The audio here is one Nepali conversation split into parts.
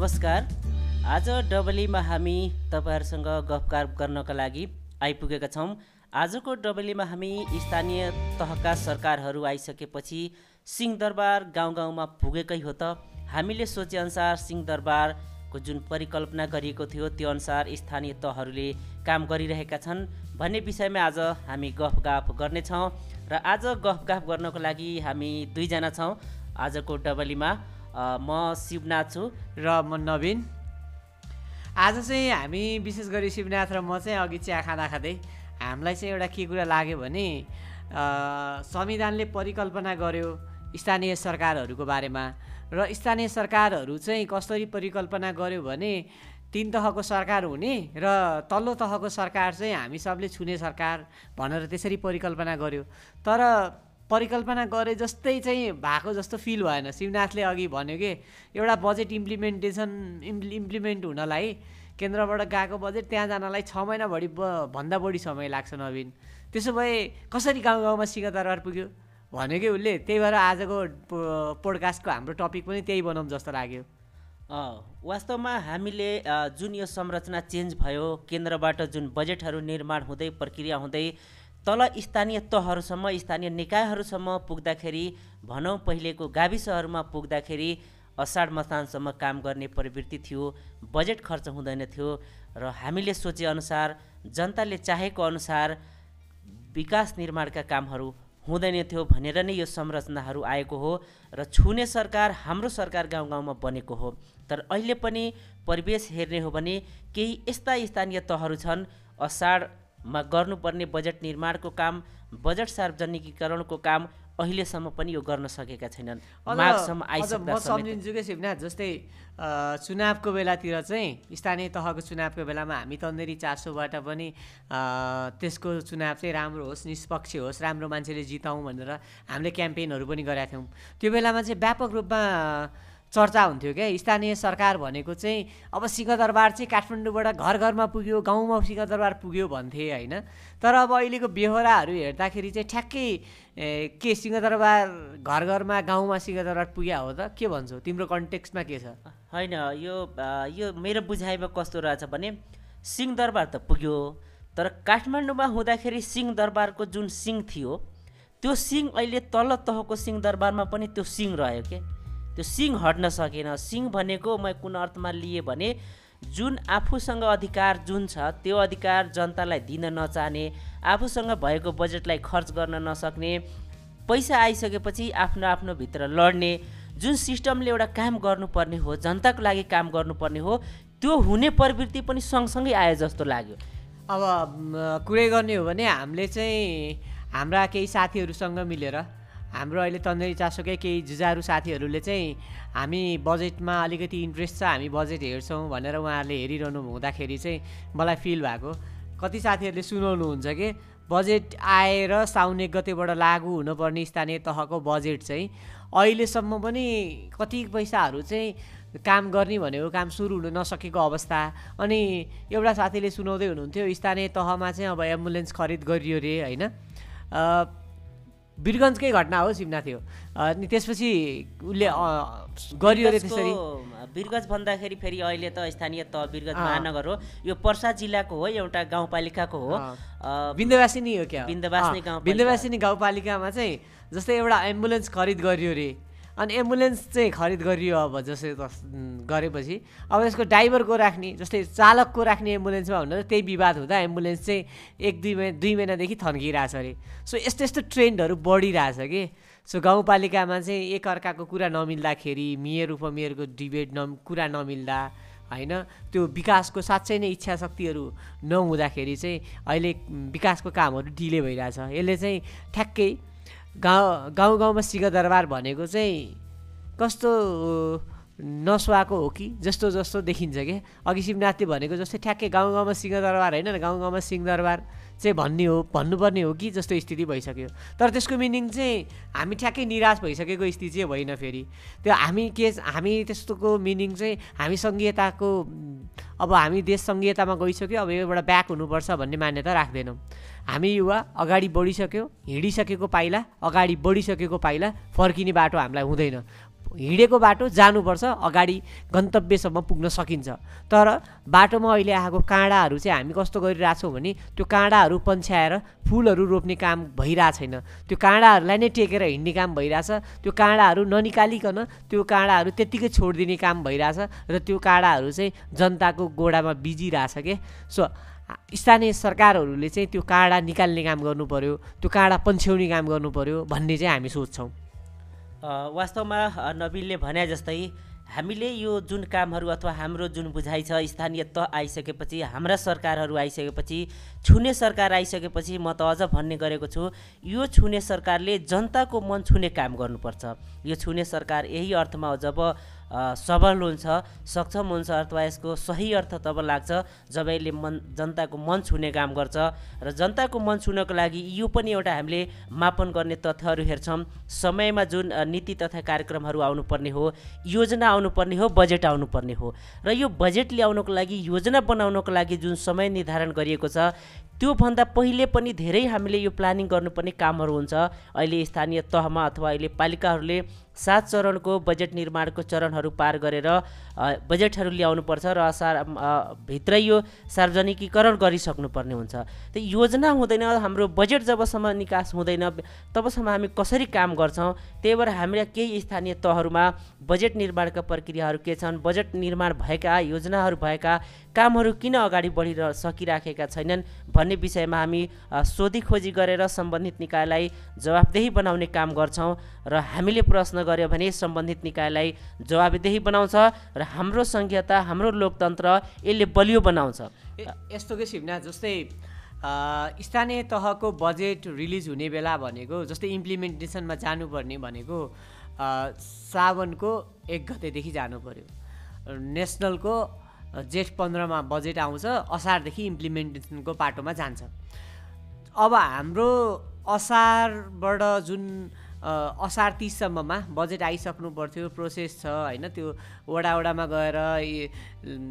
नमस्कार। आज डबलीमा हामी तपाईँहरूसँग गफगाफ गर्नका लागि आइपुगेका छौँ। आजको डबलीमा हामी स्थानीय तहका सरकारहरू आइसकेपछि सिंहदरबार गाउँ गाउँमा पुगेकै हो त। हामीले सोचेअनुसार सिंहदरबारको जुन परिकल्पना गरिएको थियो त्यो अनुसार स्थानीय तहहरूले काम गरिरहेका छन् भन्ने विषयमा आज हामी गफगाफ गर्नेछौँ र आज गफगाफ गर्नको लागि हामी दुईजना छौँ। आजको डबलीमा म शिवनाथ छु। र म नवीन। आज चाहिँ हामी विशेष गरी शिवनाथ र म चाहिँ अघि चिया खाँदा खाँदै हामीलाई चाहिँ एउटा के कुरा लाग्यो भने संविधानले परिकल्पना गर्यो स्थानीय सरकारहरूको बारेमा। र स्थानीय सरकारहरू चाहिँ कसरी परिकल्पना गर्यो भने तिन तहको सरकार हुने र तल्लो तहको सरकार चाहिँ हामी सबले छुने सरकार भनेर त्यसरी परिकल्पना गर्यो। तर परिकल्पना गरे जस्तै चाहिँ भएको जस्तो फिल भएन। शिवनाथले अघि भन्यो कि एउटा बजेट इम्प्लिमेन्टेसन इम्प्लि इम्प्लिमेन्ट हुनलाई केन्द्रबाट गएको बजेट त्यहाँ जानलाई छ महिना बढी ब- भन्दा बढी समय लाग्छ नवीन। त्यसो भए कसरी गाउँ गाउँमा सिंहदरबार पुग्यो? भन्यो कि उसले। त्यही भएर आजको पोडकास्टको हाम्रो टपिक पनि त्यही बनाऊँ जस्तो लाग्यो। वास्तवमा हामीले जुन यो संरचना चेन्ज भयो केन्द्रबाट जुन बजेटहरू निर्माण हुँदै प्रक्रिया हुँदै तल स्थानीय तहहरूसम्म स्थानीय निकायहरूसम्म पुग्दाखेरि भनौँ पहिलेको गाविसहरूमा पुग्दाखेरि असाढ मसानसम्म काम गर्ने प्रवृत्ति थियो बजेट खर्च हुँदैन थियो र हामीले सोचेअनुसार जनताले चाहेको अनुसार विकास निर्माणका कामहरू हुँदैन थियो भनेर नै यो संरचनाहरू आएको हो र छुने सरकार हाम्रो सरकार गाउँ गाउँमा बनेको हो। तर अहिले पनि परिवेश हेर्ने हो भने केही यस्ता स्थानीय तहहरू छन् असाढमा गर्नुपर्ने बजेट निर्माणको काम बजेट सार्वजनिकीकरणको काम अहिलेसम्म पनि यो गर्न सकेका छैनन्। म सम्झिन्छु कि शिवनाथ जस्तै चुनावको बेलातिर चाहिँ स्थानीय तहको चुनावको बेलामा हामी तन्देरी चासोबाट पनि त्यसको चुनाव चाहिँ राम्रो होस् निष्पक्ष होस् राम्रो मान्छेले जिताउँ भनेर हामीले क्याम्पेनहरू पनि गरेका थियौँ। त्यो बेलामा चाहिँ व्यापक रूपमा चर्चा हुन्थ्यो क्या स्थानीय सरकार भनेको चाहिँ अब सिंहदरबार चाहिँ काठमाडौँबाट घर घरमा पुग्यो गाउँमा सिंहदरबार पुग्यो भन्थे होइन। तर अब अहिलेको बेहोराहरू हेर्दाखेरि चाहिँ ठ्याक्कै के सिंहदरबार घर घरमा गाउँमा सिंहदरबार पुग्या हो त? के भन्छौ? तिम्रो कन्टेक्स्टमा के छ? होइन यो यो मेरो बुझाइमा कस्तो रहेछ भने सिंहदरबार त पुग्यो तर काठमाडौँमा हुँदाखेरि सिंहदरबारको जुन सिंह थियो त्यो सिंह अहिले तल्लो तहको सिंहदरबारमा पनि त्यो सिंह रह्यो के? त्यो सिंह हट्न सकेन। सिंह भनेको मैं कुन अर्थमा लिएँ भने जुन आफूसँग अधिकार जुन छ त्यो अधिकार जनतालाई दिन नचाहने आफूसँग भएको बजेटलाई खर्च गर्न नसक्ने पैसा आइसकेपछि आफ्नो आफ्नो भित्र लड्ने जुन सिस्टमले एउटा काम गर्नुपर्ने हो जनताको लागि काम गर्नुपर्ने हो त्यो हुने प्रवृत्ति पनि सँगसँगै आयो जस्तो लाग्यो। अब कुरै गर्ने हो भने हामीले चाहिँ हाम्रा केही साथीहरूसँग मिलेर हाम्रो अहिले तन्देरी चासोकै केही जुझारु साथीहरूले चाहिँ हामी बजेटमा अलिकति इन्ट्रेस्ट छ हामी बजेट हेर्छौँ भनेर उहाँहरूले हेरिरहनु हुँदाखेरि चाहिँ मलाई फिल भएको। कति साथीहरूले सुनाउनुहुन्छ कि बजेट आएर साउन एक गतेबाट लागू हुनुपर्ने स्थानीय तहको बजेट चाहिँ अहिलेसम्म पनि कति पैसाहरू चाहिँ काम गर्ने भनेको काम सुरु हुन नसकेको अवस्था। अनि एउटा साथीले सुनाउँदै हुनुहुन्थ्यो स्थानीय तहमा चाहिँ अब एम्बुलेन्स खरिद गरियो रे होइन? वीरगन्जकै घटना हो सिम्ना थियो। अनि त्यसपछि उसले गरियो रे त्यसरी। बिरगज भन्दाखेरि फेरि अहिले त स्थानीय तह बिरगज अँ। महानगर हो। यो पर्सा जिल्लाको हो एउटा गाउँपालिकाको हो। बिन्दवासिनी हो क्या? बिन्दवासिनी गाउँपालिका। बिन्दवासिनी गाउँपालिकामा चाहिँ जस्तै एउटा एम्बुलेन्स खरिद गरियो रे अनि एम्बुलेन्स चाहिँ खरिद गरियो अब उम्, गरेपछि। अब यसको ड्राइभरको राख्ने जस्तै चालकको राख्ने एम्बुलेन्समा हुँदा त्यही विवाद हुँदा एम्बुलेन्स चाहिँ एक दुई महिना दुई महिनादेखि थन्किरहेछ अरे। सो यस्तो यस्तो ट्रेन्डहरू बढिरहेछ कि। सो गाउँपालिकामा चाहिँ एकअर्काको कुरा नमिल्दाखेरि मेयर उपमेयरको डिबेट न कुरा नमिल्दा होइन त्यो विकासको साँच्चै नै इच्छा शक्तिहरू नहुँदाखेरि चाहिँ अहिले विकासको कामहरू डिले भइरहेछ। यसले चाहिँ ठ्याक्कै गाउँ गाउँ गाउँमा सिंहदरबार भनेको चाहिँ कस्तो नसुहाएको हो कि? जस्तो जस्तो देखिन्छ क्या अघि शिवनाथले भनेको जस्तै ठ्याक्कै गाउँ गाउँमा सिंहदरबार होइन गाउँ गाउँमा सिंहदरबार चाहिँ भन्ने हो भन्नुपर्ने हो कि? जस्तो स्थिति भइसक्यो। तर त्यसको मिनिङ चाहिँ हामी ठ्याक्कै निराश भइसकेको स्थिति चाहिँ होइन फेरि। त्यो हामी के हामी त्यस्तोको मिनिङ चाहिँ हामी सङ्घीयताको अब हामी देश सङ्घीयतामा गइसक्यो अब योबाट ब्याक हुनुपर्छ भन्ने मान्यता राख्दैनौँ। हामी युवा अगाडि बढिसक्यो हिँडिसकेको पाइला अगाडि बढिसकेको पाइला फर्किने बाटो हामीलाई हुँदैन। हिँडेको बाटो जानुपर्छ अगाडि गन्तव्यसम्म पुग्न सकिन्छ। तर बाटोमा अहिले आएको काँडाहरू चाहिँ हामी कस्तो गरिरहेछौँ भने त्यो काँडाहरू पन्छ्याएर फुलहरू रोप्ने काम भइरहेको छैन त्यो काँडाहरूलाई नै टेकेर हिँड्ने काम भइरहेछ त्यो काँडाहरू ननिकालिकन त्यो काँडाहरू त्यत्तिकै छोडिदिने काम भइरहेछ र त्यो काँडाहरू चाहिँ जनताको गोडामा बिजिरहेछ के? सो स्थानीय सरकारहरूले चाहिँ त्यो काँडा निकाल्ने काम गर्नु पऱ्यो त्यो काँडा पन्छ्याउने काम गर्नु पऱ्यो भन्ने चाहिँ हामी सोच्छौँ। वास्तवमा नवीनले भने जस्तै हामीले यो जुन कामहरू अथवा हाम्रो जुन बुझाइ छ स्थानीय तह आइसकेपछि हाम्रा सरकारहरू आइसकेपछि छुने सरकार आइसकेपछि म त अझ भन्ने गरेको छु यो छुने सरकारले जनताको मन छुने काम गर्नुपर्छ। यो छुने सरकार यही अर्थमा जब सबल हुन्छ सक्षम हुन्छ अथवा यसको सही अर्थ तब लाग्छ जब यसले मन जनताको मन छुने काम गर्छ र जनताको मन छुनको लागि यो पनि एउटा हामीले मापन गर्ने तथ्यहरू हेर्छौँ। समयमा जुन नीति तथा कार्यक्रमहरू आउनुपर्ने हो योजना आउनुपर्ने हो बजेट आउनुपर्ने हो र यो बजेट ल्याउनको लागि योजना बनाउनको लागि जुन समय निर्धारण गरिएको छ त्योभन्दा पहिले पनि धेरै हामीले यो प्लानिङ गर्नुपर्ने कामहरू हुन्छ। अहिले स्थानीय तहमा अथवा अहिले पालिकाहरूले सात चरणको बजेट निर्माणको चरणहरू पार गरेर बजेटहरू ल्याउनुपर्छ र असार अ, भित्रै यो सार्वजनिकीकरण गरिसक्नुपर्ने हुन्छ। त योजना हुँदैन हाम्रो बजेट जबसम्म निकास हुँदैन तबसम्म हामी कसरी काम गर्छौँ त्यही भएर हामीले केही स्थानीय तहहरूमा बजेट निर्माणका प्रक्रियाहरू के छन् बजेट निर्माण भएका योजनाहरू भएका कामहरू किन अगाडि बढिरह सकिराखेका छैनन् भन्ने विषयमा हामी सोधी खोजी गरेर सम्बन्धित निकायलाई जवाबदेही बनाउने काम गर्छौँ र हामीले प्रश्न गऱ्यो भने सम्बन्धित निकायलाई जवाबदेही बनाउँछ र हाम्रो सङ्घीयता हाम्रो लोकतन्त्र यसले बलियो बनाउँछ। यस्तो के सिप्ना जस्तै स्थानीय तहको बजेट रिलिज हुने बेला भनेको जस्तै इम्प्लिमेन्टेसनमा जानुपर्ने भनेको सावनको एक गतेदेखि जानु पऱ्यो नेसनलको जेठ पन्ध्रमा बजेट आउँछ असारदेखि इम्प्लिमेन्टेसनको पाटोमा जान्छ। अब हाम्रो असारबाट जुन असार तिससम्ममा बजेट आइसक्नु पर्थ्यो प्रोसेस छ होइन त्यो वडा वडामा गएर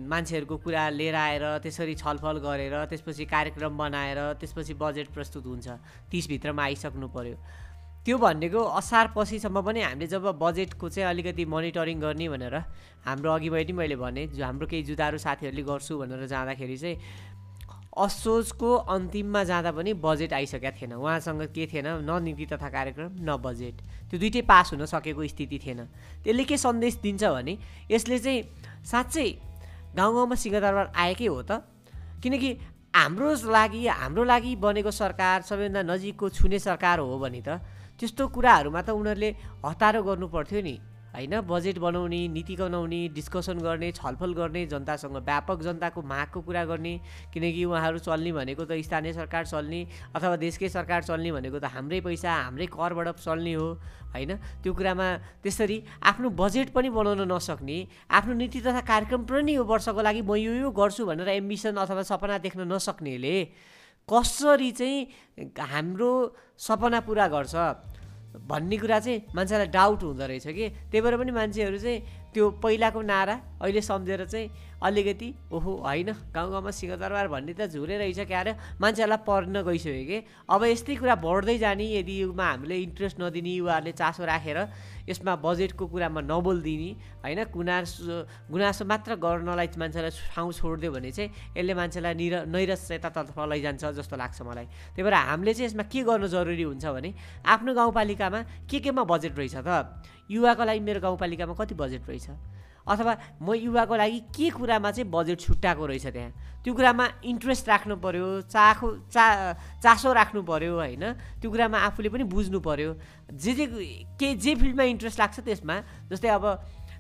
मान्छेहरूको कुरा लिएर आएर त्यसरी छलफल गरेर त्यसपछि कार्यक्रम बनाएर त्यसपछि बजेट प्रस्तुत हुन्छ तिसभित्रमा आइसक्नु पर्यो। त्यो भनेको असार पछिसम्म पनि हामीले जब बजेटको चाहिँ अलिकति मोनिटरिङ गर्ने भनेर हाम्रो अघि पनि मैले भने हाम्रो केही जुदाहरू साथीहरूले गर्छु भनेर जाँदाखेरि चाहिँ असोजको अन्तिममा जाँदा पनि बजेट आइसकेका थिएन। उहाँसँग के थिएन? न नीति तथा कार्यक्रम न बजेट त्यो दुइटै पास हुन सकेको स्थिति थिएन। त्यसले के सन्देश दिन्छ भने यसले चाहिँ साँच्चै गाउँ गाउँमा सिंहदरबार आएकै हो त। किनकि हाम्रो लागि हाम्रो लागि बनेको सरकार सबैभन्दा नजिकको छुने सरकार हो भने त त्यस्तो कुराहरूमा त उनीहरूले हतारो गर्नु पर्थ्यो नि। होइन? बजेट बनाउने नीति बनाउने डिस्कसन गर्ने छलफल गर्ने जनतासँग व्यापक जनताको मागको कुरा गर्ने किनकि उहाँहरू चल्ने भनेको त स्थानीय सरकार चल्ने अथवा देशकै सरकार चल्ने भनेको त हाम्रै पैसा हाम्रै करबाट चल्ने हो। होइन? त्यो कुरामा त्यसरी आफ्नो बजेट पनि बनाउन नसक्ने आफ्नो नीति तथा कार्यक्रम पनि यो वर्षको लागि म यो यो गर्छु भनेर एम्बिसन अथवा सपना देख्न नसक्नेले कसरी चाहिँ हाम्रो सपना पुरा गर्छ भन्ने कुरा चाहिँ मान्छेलाई डाउट हुँदो रहेछ कि। त्यही भएर पनि मान्छेहरू चाहिँ त्यो पहिलाको नारा अहिले सम्झेर चाहिँ अलिकति ओहो होइन। गाउँ गाउँमा सिंहदरबार भन्ने त झुरे रहेछ क्या अरे मान्छेहरूलाई पढ्न गइसक्यो कि? अब यस्तै कुरा बढ्दै जाने यदि युमा हामीले इन्ट्रेस्ट नदिने युवाहरूले चासो राखेर यसमा बजेटको कुरामा नबोलिदिने होइन? गुनासो गुनासो मात्र गर्नलाई मान्छेलाई ठाउँ छोडिदियो भने चाहिँ यसले मान्छेलाई निर नैरस्यतातर्फ लैजान्छ जस्तो लाग्छ मलाई। त्यही भएर हामीले चाहिँ यसमा के गर्नु जरुरी हुन्छ भने आफ्नो गाउँपालिकामा के केमा बजेट रहेछ त? युवाको लागि मेरो गाउँपालिकामा कति बजेट रहेछ? अथवा म युवाको लागि के कुरामा चाहिँ बजेट छुट्याएको रहेछ त्यहाँ? त्यो कुरामा इन्ट्रेस्ट राख्नु पऱ्यो चाखो चा चासो राख्नु पऱ्यो होइन? त्यो कुरामा आफूले पनि बुझ्नु पऱ्यो जे जे के जे फिल्डमा इन्ट्रेस्ट लाग्छ त्यसमा जस्तै अब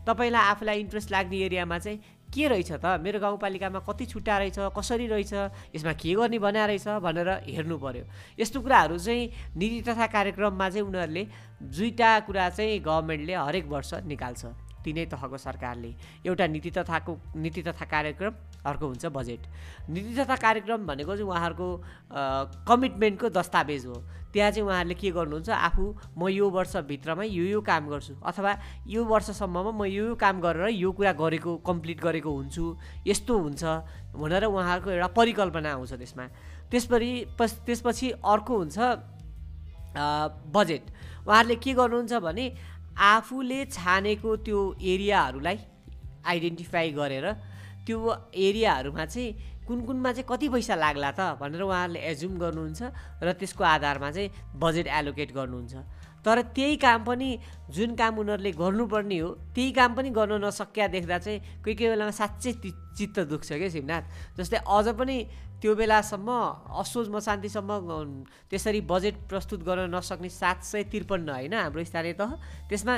तपाईँलाई आफूलाई इन्ट्रेस्ट लाग्ने एरियामा चाहिँ के रहेछ त? मेरो गाउँपालिकामा कति छुट्टा रहेछ? कसरी रहेछ? यसमा के गर्ने भना रहेछ? भनेर हेर्नु पऱ्यो यस्तो कुराहरू चाहिँ नीति तथा कार्यक्रममा चाहिँ उनीहरूले दुईवटा कुरा चाहिँ गभर्मेन्टले हरेक वर्ष निकाल्छ। तिनै तहको सरकारले। एउटा नीति तथाको नीति तथा कार्यक्रम अर्को हुन्छ बजेट। नीति तथा कार्यक्रम भनेको चाहिँ उहाँहरूको कमिटमेन्टको दस्तावेज हो। त्यहाँ चाहिँ उहाँहरूले के गर्नुहुन्छ आफू म यो वर्षभित्रमा यो यो काम गर्छु अथवा यो वर्षसम्ममा म यो यो काम गरेर यो कुरा गरेको कम्प्लिट गरेको हुन्छु यस्तो हुन्छ भनेर उहाँहरूको एउटा परिकल्पना आउँछ त्यसमा। त्यसपछि त्यसपछि अर्को हुन्छ बजेट। उहाँहरूले के गर्नुहुन्छ भने आफूले छानेको त्यो एरियाहरूलाई आइडेन्टिफाई गरेर त्यो एरियाहरूमा चाहिँ कुन कुनमा चाहिँ कति पैसा लाग्ला त भनेर उहाँहरूले एज्युम गर्नुहुन्छ र त्यसको आधारमा चाहिँ बजेट एलोकेट गर्नुहुन्छ। तर त्यही काम पनि जुन काम उनीहरूले गर्नुपर्ने हो त्यही काम पनि गर्न नसक्या देख्दा चाहिँ कोही कोही बेलामा साँच्चै चित्त दुख्छ क्या शिवनाथ? जस्तै अझ पनि त्यो बेलासम्म असोज मशान्तिसम्म त्यसरी बजेट प्रस्तुत गर्न नसक्ने सात सय त्रिपन्न होइन हाम्रो स्थानीय तह। त्यसमा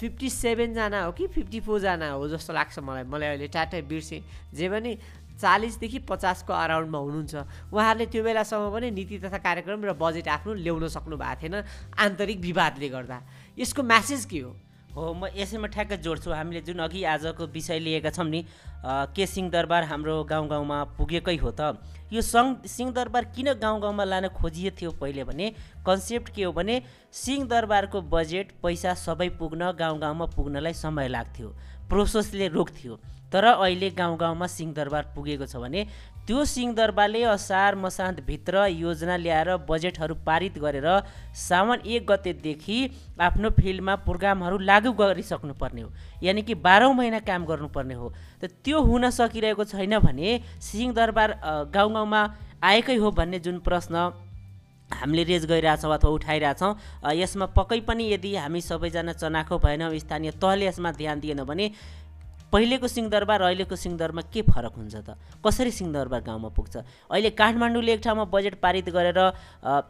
फिफ्टी सेभेनजना हो कि फिफ्टी फोरजना हो जस्तो लाग्छ मलाई। मलाई अहिले टाटा बिर्सेँ। जे पनि चालिसदेखि पचासको अराउन्डमा हुनुहुन्छ। उहाँहरूले त्यो बेलासम्म पनि नीति तथा कार्यक्रम र बजेट आफ्नो ल्याउन सक्नु भएको थिएन आन्तरिक विवादले गर्दा। यसको म्यासेज के हो? हो म यसैमा ठ्याक्कै जोड्छु हामीले जुन अघि आजको विषय लिएका छौँ नि के सिंहदरबार हाम्रो गाउँ गाउँमा पुगेकै हो त यो सङ्घ सिंहदरबार किन गाउँ गाउँमा लान खोजिए थियो पहिले भने कन्सेप्ट के हो भने सिंहदरबारको बजेट पैसा सबै पुग्न गाउँ गाउँमा पुग्नलाई समय लाग्थ्यो प्रोसेसले रोक्थ्यो। तर अहिले गाउँ गाउँमा सिंहदरबार पुगेको छ भने त्यो सिंहदरबारले असार मसान्तभित्र योजना ल्याएर बजेटहरू पारित गरेर साउन एक गतेदेखि आफ्नो फिल्डमा प्रोग्रामहरू लागू गरिसक्नुपर्ने हो। यानि कि बाह्रौँ महिना काम गर्नुपर्ने हो। त त्यो हुन सकिरहेको छैन भने सिंहदरबार गाउँ गाउँमा आएकै हो भन्ने जुन प्रश्न हामीले रेज गरिरहेछौँ अथवा उठाइरहेछौँ यसमा पक्कै पनि यदि हामी सबैजना चनाखो भएनौँ स्थानीय तहले यसमा ध्यान दिएन भने पहिलेको सिंहदरबार अहिलेको सिंहदरबारमा के फरक हुन्छ त? कसरी सिंहदरबार गाउँमा पुग्छ? अहिले काठमाडौँले एक ठाउँमा बजेट पारित गरेर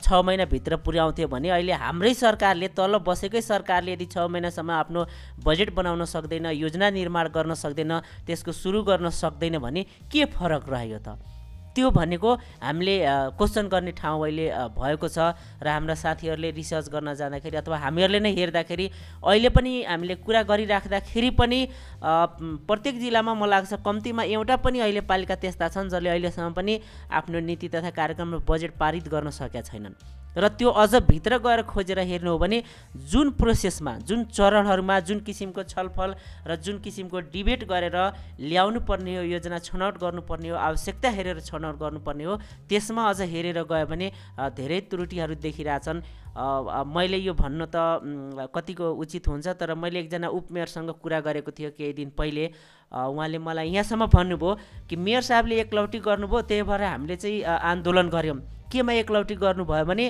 छ महिनाभित्र पुर्याउँथ्यो भने अहिले हाम्रै सरकारले तल बसेकै सरकारले यदि छ महिनासम्म आफ्नो बजेट बनाउन सक्दैन योजना निर्माण गर्न सक्दैन त्यसको सुरु गर्न सक्दैन भने के फरक रह्यो त? त्यो भनेको हामीले क्वेसन गर्ने ठाउँ अहिले भएको छ र हाम्रा साथीहरूले रिसर्च गर्न जाँदाखेरि अथवा हामीहरूले नै हेर्दाखेरि अहिले पनि हामीले कुरा गरिराख्दाखेरि पनि प्रत्येक जिल्लामा मलाई लाग्छ कम्तीमा एउटा पनि अहिले पालिका त्यस्ता छन् जसले अहिलेसम्म पनि आफ्नो नीति तथा कार्यक्रम र बजेट पारित गर्न सकेका छैनन्। र त्यो अझ भित्र गएर खोजेर हेर्नु हो भने जुन प्रोसेसमा जुन चरणहरूमा जुन किसिमको छलफल र जुन किसिमको डिबेट गरेर ल्याउनु पर्ने हो योजना छनौट गर्नुपर्ने हो आवश्यकता हेरेर छनौट गर्नुपर्ने हो त्यसमा अझ हेरेर गयो भने धेरै त्रुटिहरू देखिरहेछन्। मैले यो भन्न त कतिको उचित हुन्छ तर मैले एकजना उपमेयरसँग कुरा गरेको थियो केही दिन पहिले। उहाँले मलाई यहाँसम्म भन्नुभयो कि मेयर साहबले एकलौटी गर्नुभयो त्यही भएर हामीले चाहिँ आन्दोलन गऱ्यौँ। केमा एकलौटी गर्नुभयो भने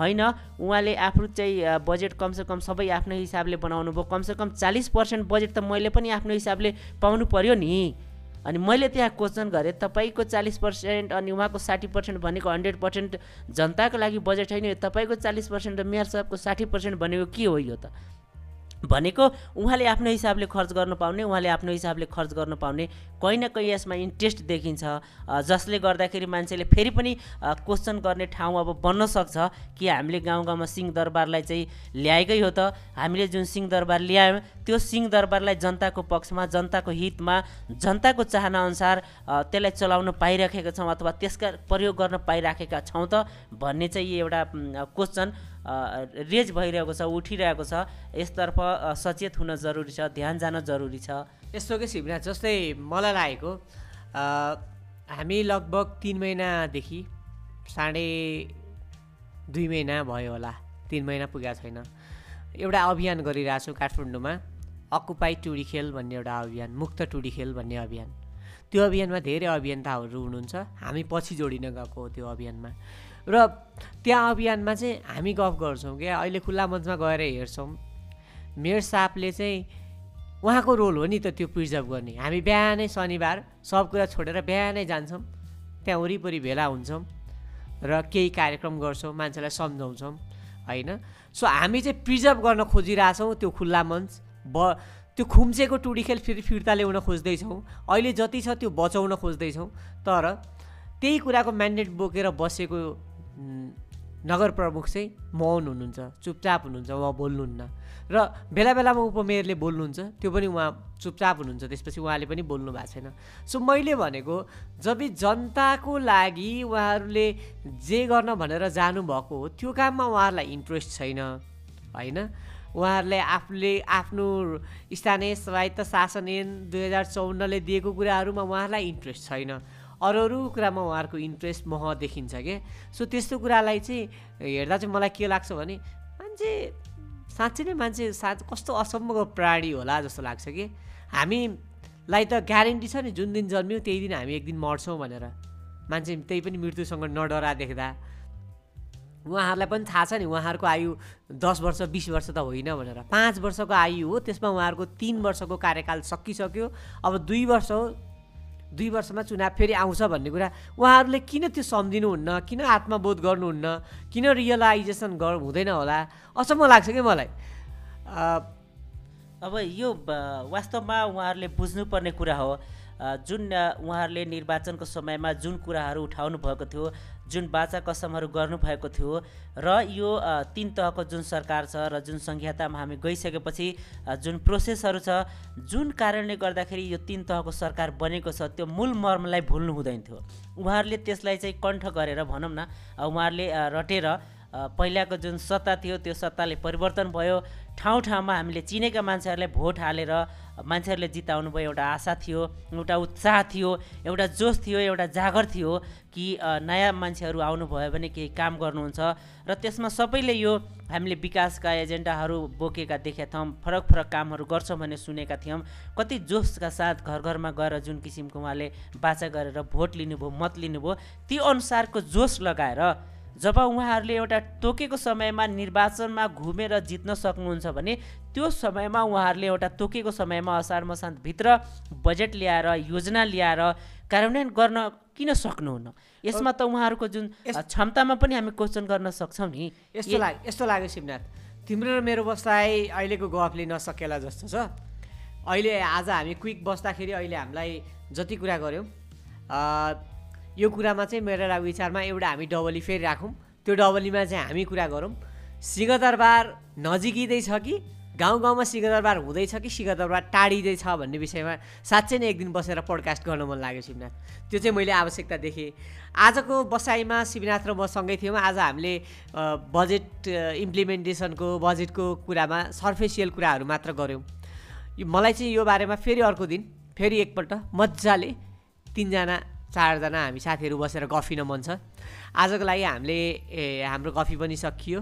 होइन उहाँले आफ्नो चाहिँ बजेट कमसेकम सबै आफ्नो हिसाबले बनाउनु भयो। कमसेकम चालिस पर्सेन्ट बजेट त मैले पनि आफ्नो हिसाबले पाउनु पर्यो नि। अनि मैले त्यहाँ क्वेसन गरेँ तपाईँको चालिस पर्सेन्ट अनि उहाँको साठी पर्सेन्ट भनेको हन्ड्रेड पर्सेन्ट जनताको लागि बजेट होइन तपाईँको चालिस पर्सेन्ट र मेयर साहबको साठी पर्सेन्ट भनेको के हो यो त? भनेको उहाँले आफ्नो हिसाबले खर्च गर्नु पाउने उहाँले आफ्नो हिसाबले खर्च गर्नु पाउने कहीँ न कहीँ यसमा इन्ट्रेस्ट देखिन्छ। जसले गर्दाखेरि मान्छेले फेरि पनि क्वेसन गर्ने ठाउँ अब बन्न सक्छ कि हामीले गाउँ गाउँमा सिंहदरबारलाई चाहिँ ल्याएकै हो त। हामीले जुन सिंहदरबार ल्यायौँ त्यो सिंहदरबारलाई जनताको पक्षमा जनताको हितमा जनताको चाहनाअनुसार त्यसलाई चलाउन पाइराखेका छौँ अथवा त्यसका प्रयोग गर्न पाइराखेका छौँ त भन्ने चाहिँ एउटा क्वेसन रेज भइरहेको छ उठिरहेको छ यसतर्फ सचेत हुन जरुरी छ ध्यान जान जरुरी छ। यस्तो के शिवनाथ जस्तै मलाई लागेको हामी लगभग तिन महिनादेखि साढे दुई महिना भयो होला। तिन महिना पुगेको छैन। एउटा अभियान गरिरहेछौँ काठमाडौँमा। अकुपाई टुडी खेल भन्ने एउटा अभियान मुक्त टुडी खेल भन्ने अभियान। त्यो अभियानमा धेरै अभियन्ताहरू हुनुहुन्छ। हामी पछि जोडिन गएको त्यो अभियानमा। र त्यहाँ अभियानमा चाहिँ हामी गफ गर्छौँ क्या। अहिले खुल्ला मञ्चमा गएर हेर्छौँ। मेयर साहबले चाहिँ उहाँको रोल हो नि त त्यो प्रिजर्भ गर्ने। हामी बिहानै शनिबार सब कुरा छोडेर बिहानै जान्छौँ। त्यहाँ वरिपरि भेला हुन्छौँ र केही कार्यक्रम गर्छौँ मान्छेलाई सम्झाउँछौँ होइन? सो हामी चाहिँ प्रिजर्भ गर्न खोजिरहेछौँ त्यो खुल्ला मञ्च। ब त्यो खुम्चेको टुडी खेल फेरि फिर्ता ल्याउन खोज्दैछौँ। अहिले जति छ त्यो बचाउन खोज्दैछौँ। तर त्यही कुराको म्यान्डेट बोकेर बसेको नगर प्रमुख चाहिँ मौन हुनुहुन्छ चुपचाप हुनुहुन्छ उहाँ बोल्नुहुन्न। र बेला बेलामा उपमेयरले बोल्नुहुन्छ त्यो पनि उहाँ चुपचाप हुनुहुन्छ त्यसपछि उहाँले पनि बोल्नु भएको छैन। सो मैले भनेको जब जनताको लागि उहाँहरूले जे गर्न भनेर जानुभएको हो त्यो काममा उहाँहरूलाई इन्ट्रेस्ट छैन होइन? उहाँहरूले आफूले आफ्नो स्थानीय स्वायत्त शासन ऐन दुई हजार चौन्नले दिएको कुराहरूमा उहाँहरूलाई इन्ट्रेस्ट छैन। अरू अरू कुरामा उहाँहरूको इन्ट्रेस्ट मह देखिन्छ क्या सो त्यस्तो कुरालाई चाहिँ हेर्दा चाहिँ मलाई के लाग्छ भने मान्छे साँच्चै नै मान्छे साँच कस्तो असम्मको प्राणी होला जस्तो लाग्छ कि? हामीलाई त ग्यारेन्टी छ नि जुन दिन जन्मियो त्यही दिन हामी एक दिन मर्छौँ भनेर। मान्छे त्यही पनि मृत्युसँग नडरा देख्दा उहाँहरूलाई पनि थाहा छ नि उहाँहरूको आयु दस वर्ष बिस वर्ष त होइन भनेर। पाँच वर्षको आयु हो त्यसमा उहाँहरूको तिन वर्षको कार्यकाल सकिसक्यो। अब दुई वर्ष हो दुई वर्षमा चुनाव फेरि आउँछ भन्ने कुरा उहाँहरूले किन त्यो सम्झिनुहुन्न किन आत्मबोध गर्नुहुन्न किन रियलाइजेसन गर हुँदैन होला? अचम्म लाग्छ कि मलाई। अब यो वास्तवमा उहाँहरूले बुझ्नुपर्ने कुरा हो। जुन उहाँहरूले निर्वाचनको समयमा जुन कुराहरू उठाउनु भएको थियो जुन बाचा कसमहरू गर्नुभएको थियो र यो तिन तहको जुन सरकार छ र जुन सङ्घीयतामा हामी गइसकेपछि जुन प्रोसेसहरू छ जुन कारणले गर्दाखेरि यो तिन तहको सरकार बनेको छ त्यो मूल मर्मलाई भुल्नु हुँदैन थियो। उहाँहरूले त्यसलाई चाहिँ कण्ठ गरेर भनौँ न उहाँहरूले रटेर पहिलाको जुन सत्ता थियो त्यो सत्ताले परिवर्तन भयो। ठाउँ ठाउँमा हामीले चिनेका मान्छेहरूलाई भोट हालेर मान्छेहरूले जिताउनु भयो एउटा आशा थियो एउटा उत्साह थियो एउटा जोस थियो एउटा जागर थियो कि नयाँ मान्छेहरू आउनुभयो भने केही काम गर्नुहुन्छ। र त्यसमा सबैले यो हामीले विकासका एजेन्डाहरू बोकेका देखेका थियौँ फरक फरक कामहरू गर्छौँ भन्ने सुनेका थियौँ। कति जोसका साथ घर घरमा गएर जुन किसिमको उहाँले बाचा गरेर भोट लिनुभयो मत लिनुभयो त्यो अनुसारको जोस लगाएर जब उहाँहरूले एउटा तोकेको समयमा निर्वाचनमा घुमेर जित्न सक्नुहुन्छ भने त्यो समयमा उहाँहरूले एउटा तोकेको समयमा असार मसान्तभित्र बजेट ल्याएर योजना ल्याएर कार्यान्वयन गर्न किन सक्नुहुन्न? यसमा त उहाँहरूको जुन क्षमतामा पनि हामी क्वेसन गर्न सक्छौँ नि। यस्तो लाग्यो यस्तो लाग्यो शिवनाथ। तिम्रो र मेरो बसाइ अहिलेको गफले नसकेला जस्तो छ। अहिले आज हामी क्विक बस्दाखेरि अहिले हामीलाई जति कुरा गऱ्यौँ यो कुरामा चाहिँ मेरो रा- विचारमा एउटा हामी डबली फेरि राखौँ। त्यो डबलीमा चाहिँ हामी कुरा गरौँ। सिंहदरबार नजिकिँदैछ कि? गाउँ गाउँमा सिंहदरबार हुँदैछ कि सिंहदरबार टाढिँदैछ भन्ने विषयमा साँच्चै नै एक दिन बसेर पोडकास्ट गर्न मन लाग्यो शिवनाथ। त्यो चाहिँ मैले आवश्यकता देखेँ। आजको बसाइमा शिवनाथ र म सँगै थियौँ। आज हामीले बजेट इम्प्लिमेन्टेसनको बजेटको कुरामा सर्फेसियल कुराहरू मात्र गऱ्यौँ। मलाई चाहिँ यो बारेमा फेरि अर्को दिन फेरि एकपल्ट मजाले तिनजना चारजना हामी साथीहरू बसेर गफिन मन छ। आजको लागि हामीले हाम्रो गफी पनि सकियो।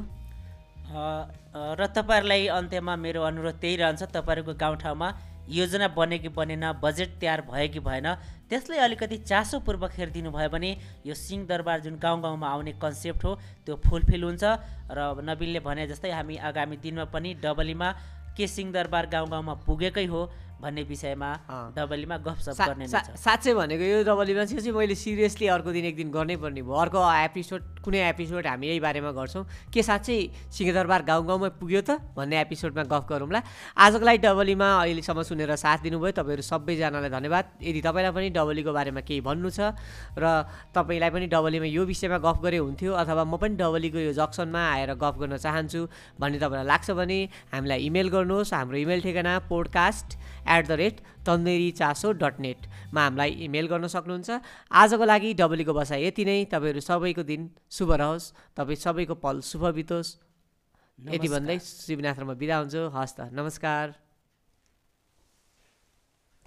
र तपाईँहरूलाई अन्त्यमा मेरो अनुरोध त्यही रहन्छ तपाईँहरूको गाउँठाउँमा योजना बन्यो कि बनेन बजेट तयार भयो कि भएन त्यसलाई अलिकति चासोपूर्वक हेरिदिनु भयो भने यो सिंहदरबार जुन गाउँ गाउँमा आउने कन्सेप्ट हो त्यो फुलफिल हुन्छ। र नबिलले भने जस्तै हामी आगामी दिनमा पनि डबलीमा के सिंहदरबार गाउँ गाउँमा पुगेकै हो भन्ने विषयमा। डबलीमा गफसप गर्ने साँच्चै भनेको यो डबलीमा चाहिँ मैले सिरियसली अर्को दिन एक दिन गर्नै पर्ने भयो। अर्को एपिसोड कुनै एपिसोड हामी यही बारेमा गर्छौँ। के साँच्चै सिंहदरबार गाउँ गाउँमा पुग्यो त भन्ने एपिसोडमा गफ गरौँला। आजको लागि डबलीमा अहिलेसम्म सुनेर साथ दिनुभयो। तपाईँहरू सबैजनालाई धन्यवाद। यदि तपाईँलाई पनि डबलीको बारेमा केही भन्नु छ र तपाईँलाई पनि डबलीमा यो विषयमा गफ गरे हुन्थ्यो अथवा म पनि डबलीको यो जक्सनमा आएर गफ गर्न चाहन्छु भन्ने तपाईँलाई लाग्छ भने हामीलाई इमेल गर्नुहोस्। हाम्रो इमेल ठेगाना podcast at the rate Tanderi Chaso dot नेटमा हामीलाई इमेल गर्न सक्नुहुन्छ। आजको लागि डबलीको बसाइ यति नै। तपाईँहरू सबैको दिन शुभ रहोस्। तपाईँ सबैको पल शुभ बितोस्। यति भन्दै शिवनाथ र म बिदा हुन्छु। हस् त। नमस्कार।